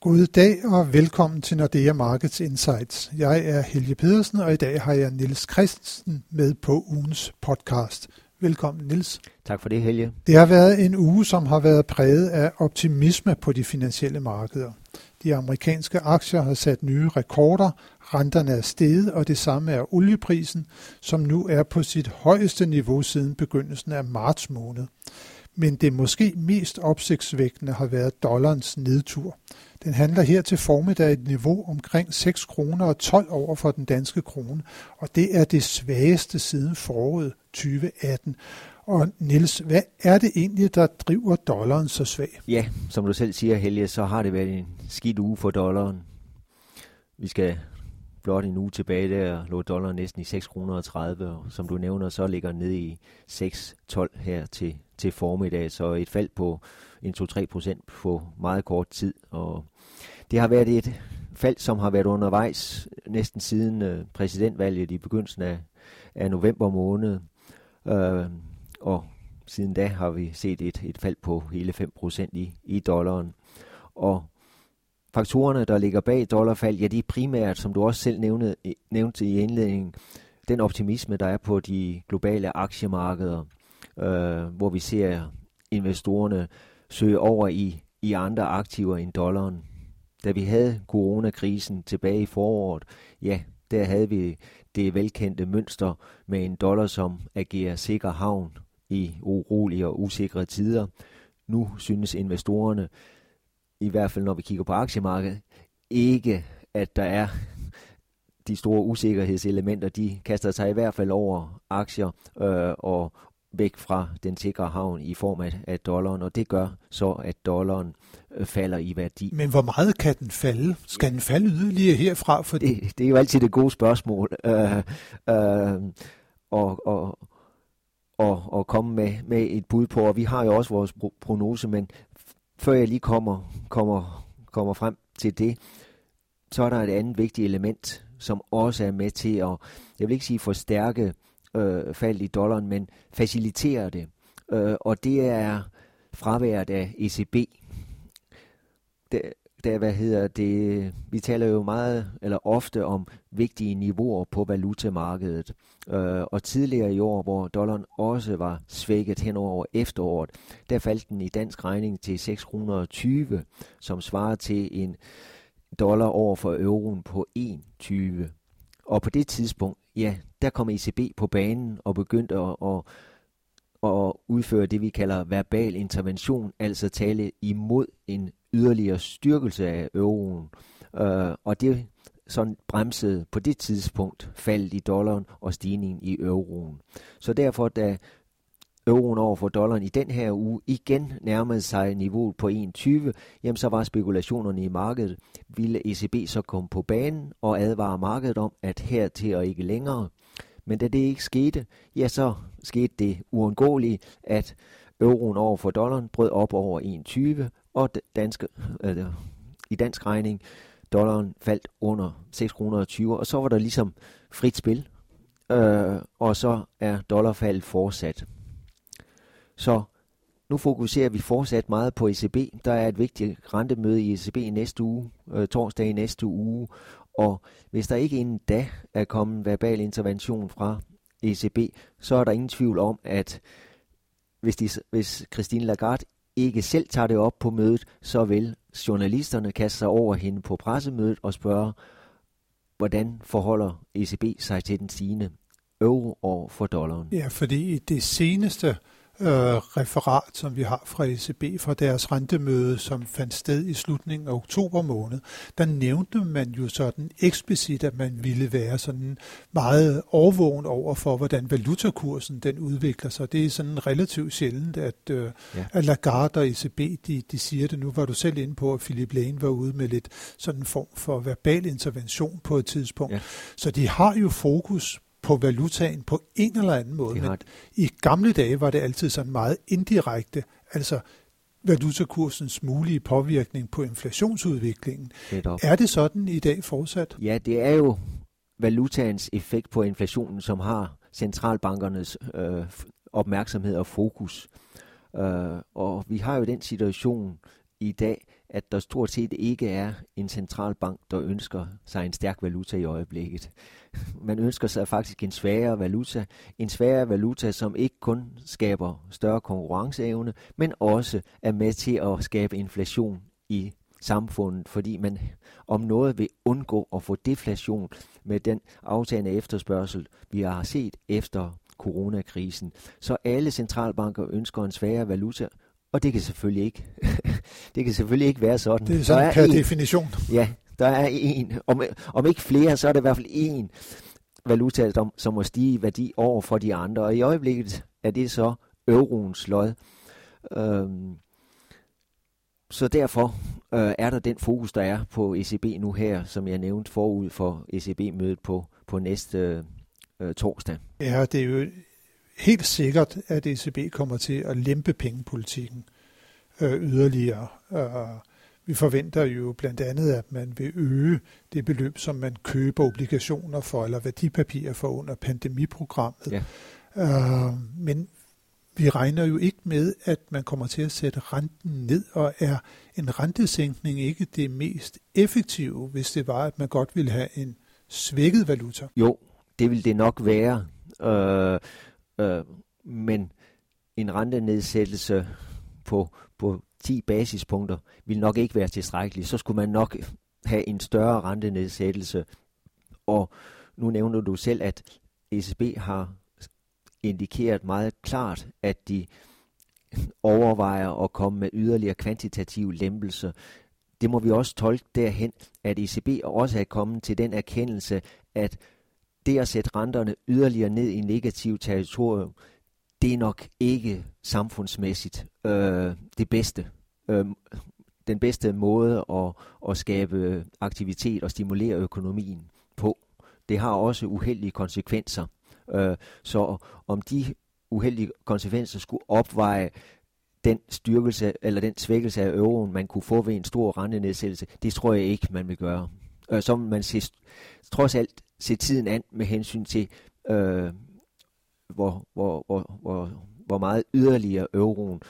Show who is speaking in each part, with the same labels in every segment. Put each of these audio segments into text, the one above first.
Speaker 1: God dag og velkommen til Nordea Markets Insights. Jeg er Helge Pedersen, og i dag har jeg Nils Christensen med på ugens podcast. Velkommen, Nils.
Speaker 2: Tak for det, Helge.
Speaker 1: Det har været en uge, som har været præget af optimisme på de finansielle markeder. De amerikanske aktier har sat nye rekorder, renterne er steget, og det samme er olieprisen, som nu er på sit højeste niveau siden begyndelsen af marts måned. Men det måske mest opsigtsvækkende har været dollarens nedtur. Den handler her til formiddag et niveau omkring 6 kroner og 12 over for den danske krone, og det er det svageste siden foråret 2018. Og Niels, hvad er det egentlig, der driver dollaren så svag?
Speaker 2: Ja, som du selv siger, Helge, så har det været en skidt uge for dollaren. Vi skal blot en uge tilbage, der lå dollaren næsten i 6,30 kroner og som du nævner, så ligger den nede i 6,12 her til, til formiddag, så et fald på en 2-3 procent på meget kort tid, og det har været et fald, som har været undervejs næsten siden øh, præsidentvalget i begyndelsen af, af november måned. Øh, og siden da har vi set et, et fald på hele 5% i, i dollaren. Og faktorerne, der ligger bag dollarfald, ja, de er primært, som du også selv nævnte, nævnte i indledningen, den optimisme, der er på de globale aktiemarkeder, øh, hvor vi ser investorerne søge over i, i andre aktiver end dollaren. Da vi havde coronakrisen tilbage i foråret, ja, der havde vi det velkendte mønster med en dollar, som agerer sikker havn i urolige og usikre tider. Nu synes investorerne, i hvert fald når vi kigger på aktiemarkedet, ikke at der er de store usikkerhedselementer, de kaster sig i hvert fald over aktier øh, og væk fra den sikre havn i form af, af dollaren, og det gør så, at dollaren øh, falder i værdi.
Speaker 1: Men hvor meget kan den falde? Skal den falde yderligere herfra?
Speaker 2: For det, det er jo altid det gode spørgsmål. Øh, øh, og, og, og, og komme med, med et bud på, og vi har jo også vores prognose, men før jeg lige kommer, kommer, kommer frem til det, så er der et andet vigtigt element, som også er med til at, jeg vil ikke sige forstærke øh, fald i dollaren, men faciliterer det. Øh, og det er fraværet af ECB. Det, der, hvad hedder det, vi taler jo meget eller ofte om vigtige niveauer på valutamarkedet. Øh, og tidligere i år, hvor dollaren også var svækket hen over efteråret, der faldt den i dansk regning til 620, som svarer til en dollar over for euroen på 1,20. Og på det tidspunkt, ja, der kom ECB på banen og begyndte at, at, at udføre det, vi kalder verbal intervention, altså tale imod en yderligere styrkelse af euroen. Øh, og det sådan bremsede på det tidspunkt faldet i dollaren og stigningen i euroen. Så derfor, da euroen over for dollaren i den her uge igen nærmede sig niveauet på 1,20, jamen så var spekulationerne i markedet. Ville ECB så komme på banen og advare markedet om, at her til og ikke længere. Men da det ikke skete, ja så skete det uundgåelige, at euroen over for dollaren brød op over 1,20, og danske, øh, i dansk regning, dollaren faldt under 6,20, og så var der ligesom frit spil, øh, og så er dollarfaldet fortsat. Så nu fokuserer vi fortsat meget på ECB. Der er et vigtigt rentemøde i ECB i næste uge, øh, torsdag i næste uge, og hvis der ikke inden da er kommet verbal intervention fra ECB, så er der ingen tvivl om, at hvis, de, hvis Christine Lagarde ikke selv tager det op på mødet, så vil journalisterne kaste sig over hende på pressemødet og spørge, hvordan forholder ECB sig til den stigende euro over for dollaren?
Speaker 1: Ja, fordi det seneste øh, referat, som vi har fra ECB fra deres rentemøde, som fandt sted i slutningen af oktober måned, der nævnte man jo sådan eksplicit, at man ville være sådan meget overvågen over for, hvordan valutakursen den udvikler sig. Det er sådan relativt sjældent, at, øh, ja. at Lagarde og ECB, de, de siger det. Nu var du selv inde på, at Philip Lane var ude med lidt sådan en form for verbal intervention på et tidspunkt. Ja. Så de har jo fokus på valutaen på en eller anden måde. Men i gamle dage var det altid sådan meget indirekte, altså valutakursens mulige påvirkning på inflationsudviklingen. Det er det sådan i dag fortsat?
Speaker 2: Ja, det er jo valutaens effekt på inflationen, som har centralbankernes øh, opmærksomhed og fokus. Øh, og vi har jo den situation i dag, at der stort set ikke er en centralbank, der ønsker sig en stærk valuta i øjeblikket. Man ønsker sig faktisk en svagere valuta. En svagere valuta, som ikke kun skaber større konkurrenceevne, men også er med til at skabe inflation i samfundet, fordi man om noget vil undgå at få deflation med den aftagende efterspørgsel, vi har set efter coronakrisen. Så alle centralbanker ønsker en svagere valuta, og det kan selvfølgelig ikke. det kan selvfølgelig ikke være sådan.
Speaker 1: Det er sådan per en, definition.
Speaker 2: Ja, der er en. Om, om ikke flere, så er det i hvert fald en valuta, som, som må stige i værdi over for de andre. Og i øjeblikket er det så euroens lod. Øhm, så derfor øh, er der den fokus, der er på ECB nu her, som jeg nævnte forud for ECB-mødet på, på næste øh, torsdag.
Speaker 1: Ja, det er jo helt sikkert, at ECB kommer til at lempe pengepolitikken øh, yderligere. Øh, vi forventer jo blandt andet, at man vil øge det beløb, som man køber obligationer for, eller værdipapirer for under pandemiprogrammet. Ja. Øh, men vi regner jo ikke med, at man kommer til at sætte renten ned, og er en rentesænkning ikke det mest effektive, hvis det var, at man godt ville have en svækket valuta?
Speaker 2: Jo, det vil det nok være. Øh, øh, men en rentenedsættelse på, på 10 basispunkter vil nok ikke være tilstrækkeligt. Så skulle man nok have en større rentenedsættelse. Og nu nævner du selv, at ECB har indikeret meget klart, at de overvejer at komme med yderligere kvantitative lempelser. Det må vi også tolke derhen, at ECB også er kommet til den erkendelse, at det at sætte renterne yderligere ned i negativ territorium, det er nok ikke samfundsmæssigt øh, det bedste. Øh, den bedste måde at, at skabe aktivitet og stimulere økonomien på. Det har også uheldige konsekvenser. Øh, så om de uheldige konsekvenser skulle opveje den styrkelse eller den svækkelse af euroen, man kunne få ved en stor rentenedsættelse, det tror jeg ikke, man vil gøre. Øh, så man se, trods alt se tiden an med hensyn til, øh, hvor, hvor, hvor, hvor, hvor meget yderligere euroen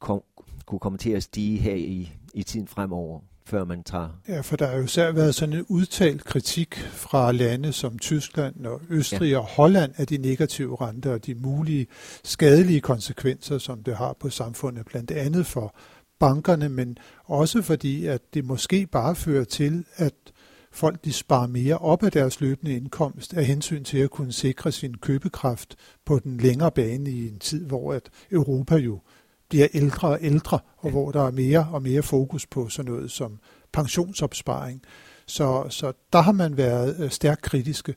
Speaker 2: kom, kunne komme til at stige her i, i tiden fremover før man tager...
Speaker 1: Ja, for der har jo især været sådan en udtalt kritik fra lande som Tyskland og Østrig ja. og Holland af de negative renter og de mulige skadelige konsekvenser, som det har på samfundet, blandt andet for bankerne, men også fordi, at det måske bare fører til, at folk de sparer mere op af deres løbende indkomst af hensyn til at kunne sikre sin købekraft på den længere bane i en tid, hvor at Europa jo bliver ældre og ældre, og hvor der er mere og mere fokus på sådan noget som pensionsopsparing. Så, så der har man været øh, stærkt kritiske.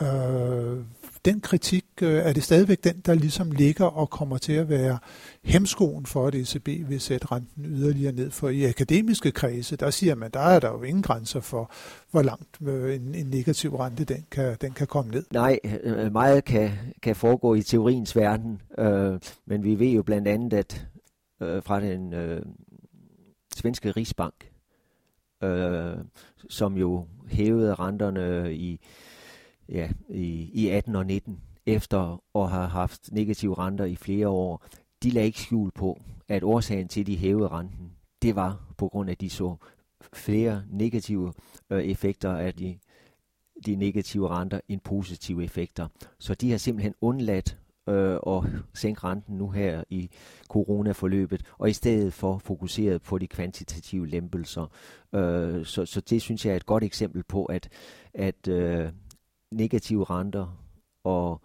Speaker 1: Øh, den kritik øh, er det stadigvæk den, der ligesom ligger og kommer til at være hemskoen for, at ECB vil sætte renten yderligere ned. For i akademiske kredse, der siger man, der er der jo ingen grænser for, hvor langt øh, en, en negativ rente den kan, den kan komme ned.
Speaker 2: Nej, øh, meget kan, kan foregå i teoriens verden, øh, men vi ved jo blandt andet, at øh, fra den øh, svenske Rigsbank, øh, som jo hævede renterne i, ja, i, i 18 og 19, efter at have haft negative renter i flere år, de lagde ikke skjul på, at årsagen til, at de hævede renten, det var på grund af, at de så flere negative øh, effekter af de, de negative renter end positive effekter. Så de har simpelthen undladt øh, og sænke renten nu her i coronaforløbet, og i stedet for fokuseret på de kvantitative lempelser. Øh, så, så det synes jeg er et godt eksempel på, at, at øh, negative renter og,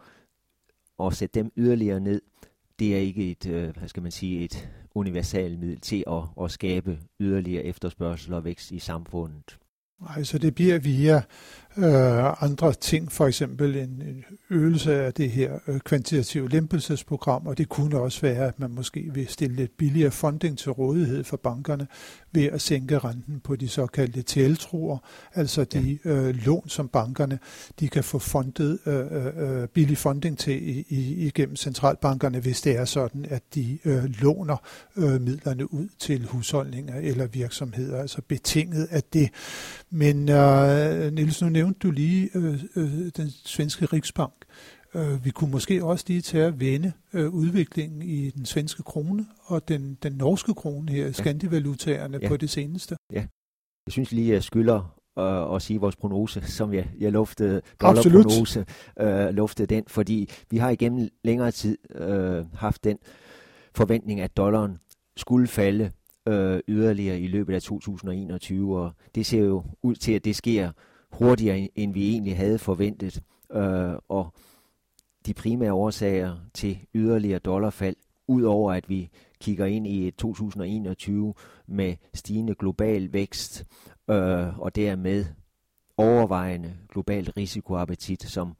Speaker 2: og sætte dem yderligere ned, det er ikke et, øh, hvad skal man sige, et universalt middel til at, at skabe yderligere efterspørgsel og vækst i samfundet.
Speaker 1: Nej, så det bliver via øh, andre ting, for eksempel en, en øvelse af det her øh, kvantitative lempelsesprogram, og det kunne også være, at man måske vil stille lidt billigere funding til rådighed for bankerne ved at sænke renten på de såkaldte tiltroer, altså de ja. øh, lån, som bankerne de kan få fundet øh, øh, øh, billig funding til i, i, igennem centralbankerne, hvis det er sådan, at de øh, låner øh, midlerne ud til husholdninger eller virksomheder, altså betinget af det. Men øh, Niels, nu nævnte du lige øh, øh, den svenske Riksbank. Øh, vi kunne måske også lige tage at vende øh, udviklingen i den svenske krone og den, den norske krone her, ja. skandivalutaerne ja. på det seneste.
Speaker 2: Ja, jeg synes lige, jeg skylder at, at sige vores prognose, som jeg, jeg luftede, dollarprognose, øh, luftede den, fordi vi har igennem længere tid øh, haft den forventning, at dollaren skulle falde øh, yderligere i løbet af 2021, og det ser jo ud til, at det sker hurtigere, end vi egentlig havde forventet. Øh, og de primære årsager til yderligere dollarfald, udover at vi kigger ind i 2021 med stigende global vækst øh, og dermed overvejende global risikoappetit, som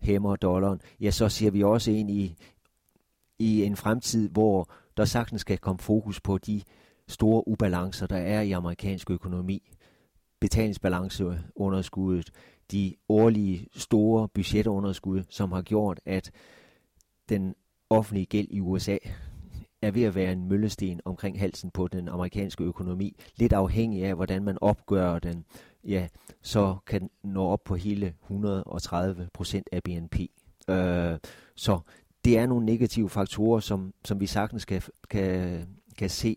Speaker 2: hæmmer dollaren, ja, så ser vi også ind i, i en fremtid, hvor der sagtens skal komme fokus på de store ubalancer, der er i amerikansk økonomi. Betalingsbalanceunderskuddet, de årlige store budgetunderskud, som har gjort, at den offentlige gæld i USA er ved at være en møllesten omkring halsen på den amerikanske økonomi. Lidt afhængig af, hvordan man opgør den, ja, så kan den nå op på hele 130 procent af BNP. Øh, så det er nogle negative faktorer, som, som vi sagtens kan, kan, kan se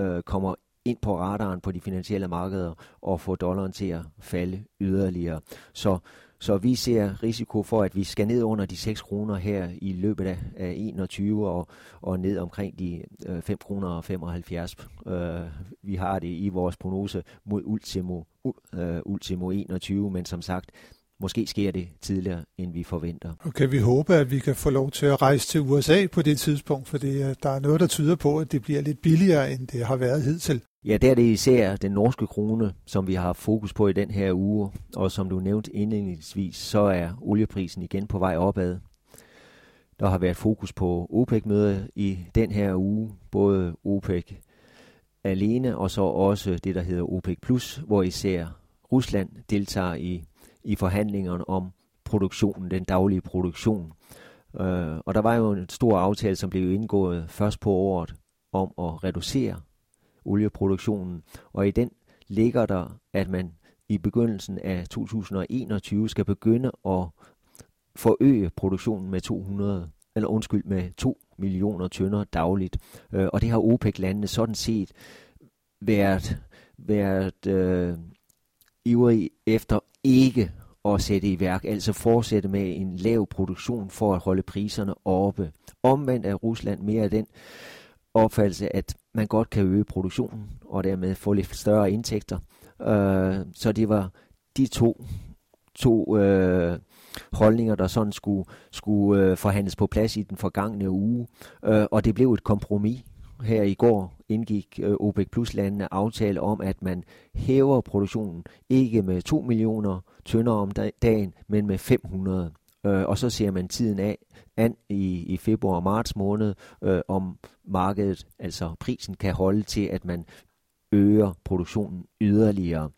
Speaker 2: øh, kommer ind på radaren på de finansielle markeder og få dollaren til at falde yderligere. Så, så vi ser risiko for, at vi skal ned under de 6 kroner her i løbet af, af 21 og, og ned omkring de øh, 5 kroner og 75. Øh, vi har det i vores prognose mod ultimo, uh, ultimo 21, men som sagt, Måske sker det tidligere, end vi forventer.
Speaker 1: Og kan vi håbe, at vi kan få lov til at rejse til USA på det tidspunkt, for der er noget, der tyder på, at det bliver lidt billigere, end det har været hidtil.
Speaker 2: Ja, der er det især den norske krone, som vi har fokus på i den her uge, og som du nævnte indledningsvis, så er olieprisen igen på vej opad. Der har været fokus på OPEC-møder i den her uge, både OPEC alene, og så også det, der hedder OPEC+, hvor især Rusland deltager i i forhandlingerne om produktionen, den daglige produktion. Øh, og der var jo en stor aftale, som blev indgået først på året om at reducere olieproduktionen, og i den ligger der, at man i begyndelsen af 2021 skal begynde at forøge produktionen med 200 eller undskyld med 2 millioner tønder dagligt. Øh, og det har OPEC-landene sådan set været, været øh, ivrig efter ikke at sætte i værk, altså fortsætte med en lav produktion for at holde priserne oppe. Omvendt er Rusland mere af den opfattelse, at man godt kan øge produktionen og dermed få lidt større indtægter. Øh, så det var de to, to øh, holdninger, der sådan skulle, skulle øh, forhandles på plads i den forgangne uge, øh, og det blev et kompromis her i går indgik øh, OPEC Plus landene aftale om, at man hæver produktionen ikke med 2 millioner tønder om dagen, men med 500. Øh, og så ser man tiden af an i, i februar og marts måned, øh, om markedet, altså prisen, kan holde til, at man øger produktionen yderligere.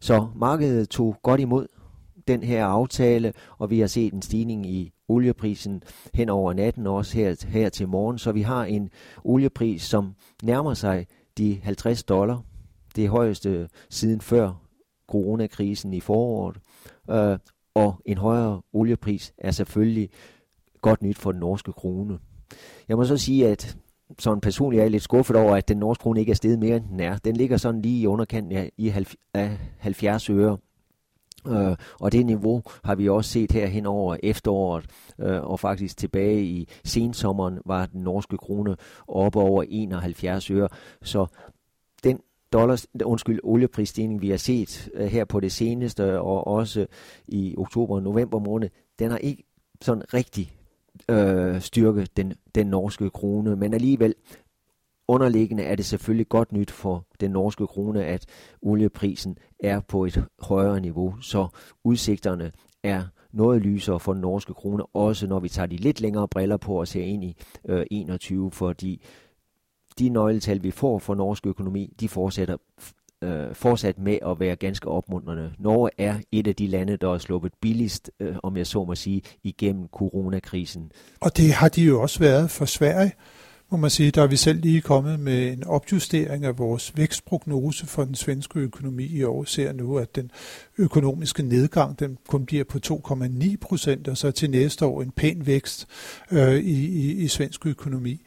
Speaker 2: Så markedet tog godt imod den her aftale, og vi har set en stigning i olieprisen hen over natten, også her, her til morgen. Så vi har en oliepris, som nærmer sig de 50 dollar. Det højeste siden før coronakrisen i foråret. Øh, og en højere oliepris er selvfølgelig godt nyt for den norske krone. Jeg må så sige, at sådan personligt er jeg lidt skuffet over, at den norske krone ikke er steget mere, end den er. Den ligger sådan lige i underkanten af, i 70 øre. Øh, og det niveau har vi også set her hen over efteråret, øh, og faktisk tilbage i sensommeren var den norske krone oppe over 71 øre. Så den dollars, undskyld, olieprisstigning, vi har set øh, her på det seneste, og også i oktober og november måned, den har ikke sådan rigtig øh, styrke den, den norske krone, men alligevel underliggende er det selvfølgelig godt nyt for den norske krone, at olieprisen er på et højere niveau, så udsigterne er noget lysere for den norske krone, også når vi tager de lidt længere briller på og ser ind i øh, 21, fordi de nøgletal, vi får for norsk økonomi, de fortsætter øh, fortsat med at være ganske opmuntrende. Norge er et af de lande, der er sluppet billigst, øh, om jeg så må sige, igennem coronakrisen.
Speaker 1: Og det har de jo også været for Sverige må man sige, der er vi selv lige kommet med en opjustering af vores vækstprognose for den svenske økonomi i år. Ser nu, at den økonomiske nedgang den kun bliver på 2,9 procent, og så til næste år en pæn vækst øh, i, i, i svensk økonomi.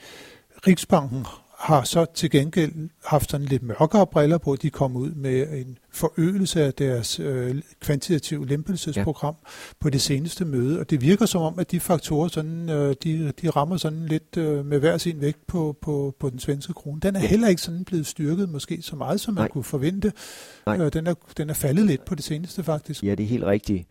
Speaker 1: Riksbanken har så til gengæld haft sådan lidt mørkere briller på. De kom ud med en forøgelse af deres øh, kvantitative lempelsesprogram ja. på det seneste møde, og det virker som om, at de faktorer sådan, øh, de, de rammer sådan lidt øh, med hver sin vægt på, på, på den svenske krone. Den er ja. heller ikke sådan blevet styrket måske så meget, som man Nej. kunne forvente. Nej. Øh, den, er, den er faldet lidt på det seneste faktisk.
Speaker 2: Ja, det er helt rigtigt.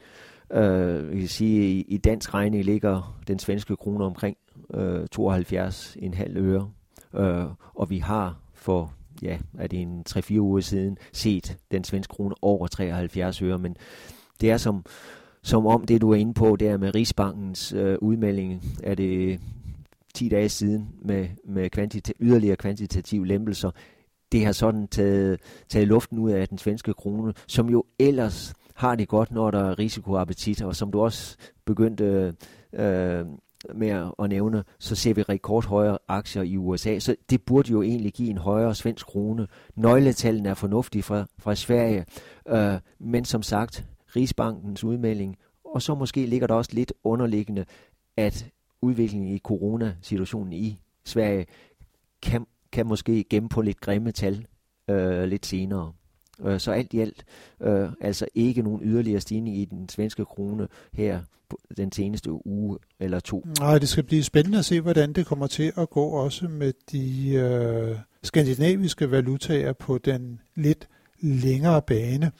Speaker 2: Uh, vi kan sige, i, i dansk regning ligger den svenske krone omkring uh, 72,5 øre Øh, og vi har for ja, er det en 3-4 uger siden set den svenske krone over 73 øre, men det er som, som om det, du er inde på, det er med Rigsbankens øh, udmelding, er det 10 dage siden med, med kvantita- yderligere kvantitative lempelser. Det har sådan taget, taget luften ud af den svenske krone, som jo ellers har det godt, når der er risikoappetit, og som du også begyndte øh, med at nævne, så ser vi rekordhøjere aktier i USA, så det burde jo egentlig give en højere svensk krone. Nøgletallene er fornuftige fra, fra Sverige, øh, men som sagt, Rigsbankens udmelding, og så måske ligger der også lidt underliggende, at udviklingen i coronasituationen i Sverige kan, kan måske gemme på lidt grimme tal øh, lidt senere. Øh, så alt i alt, øh, altså ikke nogen yderligere stigning i den svenske krone her den seneste uge eller to.
Speaker 1: Nej, det skal blive spændende at se, hvordan det kommer til at gå også med de øh, skandinaviske valutaer på den lidt længere bane.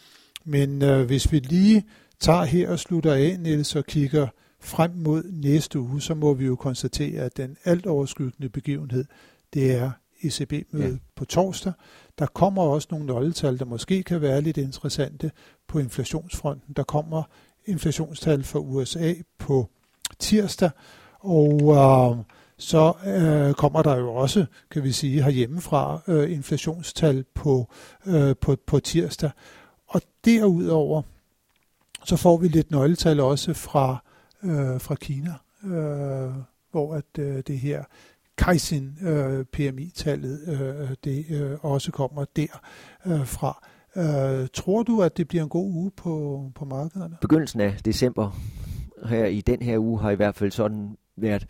Speaker 1: Men øh, hvis vi lige tager her og slutter af, Niels, og kigger frem mod næste uge, så må vi jo konstatere, at den alt overskyggende begivenhed, det er ECB-mødet ja. på torsdag. Der kommer også nogle nøgletal, der måske kan være lidt interessante på inflationsfronten. Der kommer inflationstal for USA på tirsdag, og øh, så øh, kommer der jo også, kan vi sige, herhjemmefra øh, inflationstal på, øh, på, på tirsdag. Og derudover, så får vi lidt nøgletal også fra, øh, fra Kina, øh, hvor at øh, det her Kaizen øh, PMI-tallet øh, det øh, også kommer der øh, fra. Øh, tror du, at det bliver en god uge på, på markederne?
Speaker 2: Begyndelsen af december her i den her uge har i hvert fald sådan været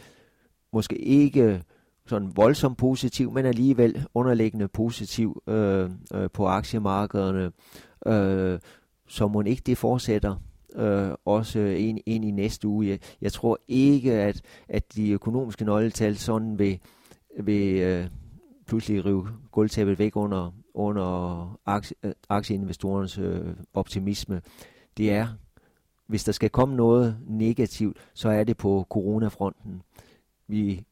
Speaker 2: måske ikke sådan voldsomt positiv, men alligevel underliggende positiv øh, øh, på aktiemarkederne. Øh, så må ikke det fortsætter øh, også ind, ind i næste uge. Jeg, jeg tror ikke, at, at de økonomiske nøgletal sådan vil, vil øh, pludselig rive gulvtæppet væk under, under aktie, øh, aktieinvestorernes øh, optimisme. Det er, hvis der skal komme noget negativt, så er det på coronafronten. Vi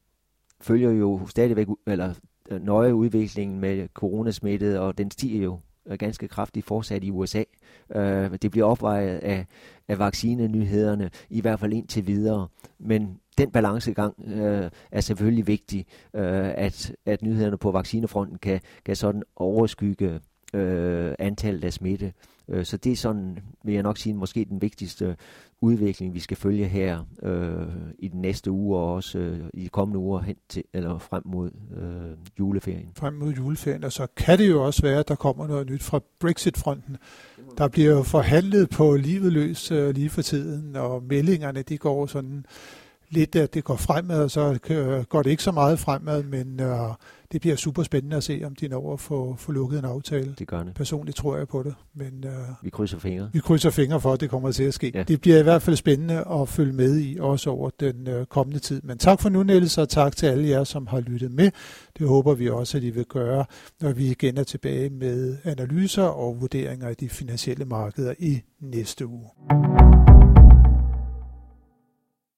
Speaker 2: følger jo stadigvæk eller øh, nøje udviklingen med coronasmittet, og den stiger jo Øh, ganske kraftigt fortsat i USA. Øh, det bliver opvejet af, af vaccinenyhederne, i hvert fald indtil videre. Men den balancegang øh, er selvfølgelig vigtig, øh, at, at nyhederne på vaccinefronten kan, kan sådan overskygge øh, antallet af smitte. Øh, så det er sådan, vil jeg nok sige, måske den vigtigste udvikling, vi skal følge her øh, i den næste uge og også øh, i de kommende uger hen til, eller frem mod øh, juleferien.
Speaker 1: Frem mod juleferien, og så kan det jo også være, at der kommer noget nyt fra Brexit-fronten. Der bliver jo forhandlet på livet løs øh, lige for tiden, og meldingerne de går sådan lidt, at det går fremad, og så går det ikke så meget fremad, men øh, det bliver super spændende at se, om de når at få, få lukket en aftale.
Speaker 2: Det gør det.
Speaker 1: Personligt tror jeg på det. Men, øh,
Speaker 2: vi krydser fingre.
Speaker 1: Vi krydser fingre for, at det kommer til at ske. Ja. Det bliver i hvert fald spændende at følge med i, også over den øh, kommende tid. Men tak for nu, Niels, og tak til alle jer, som har lyttet med. Det håber vi også, at I vil gøre, når vi igen er tilbage med analyser og vurderinger af de finansielle markeder i næste uge.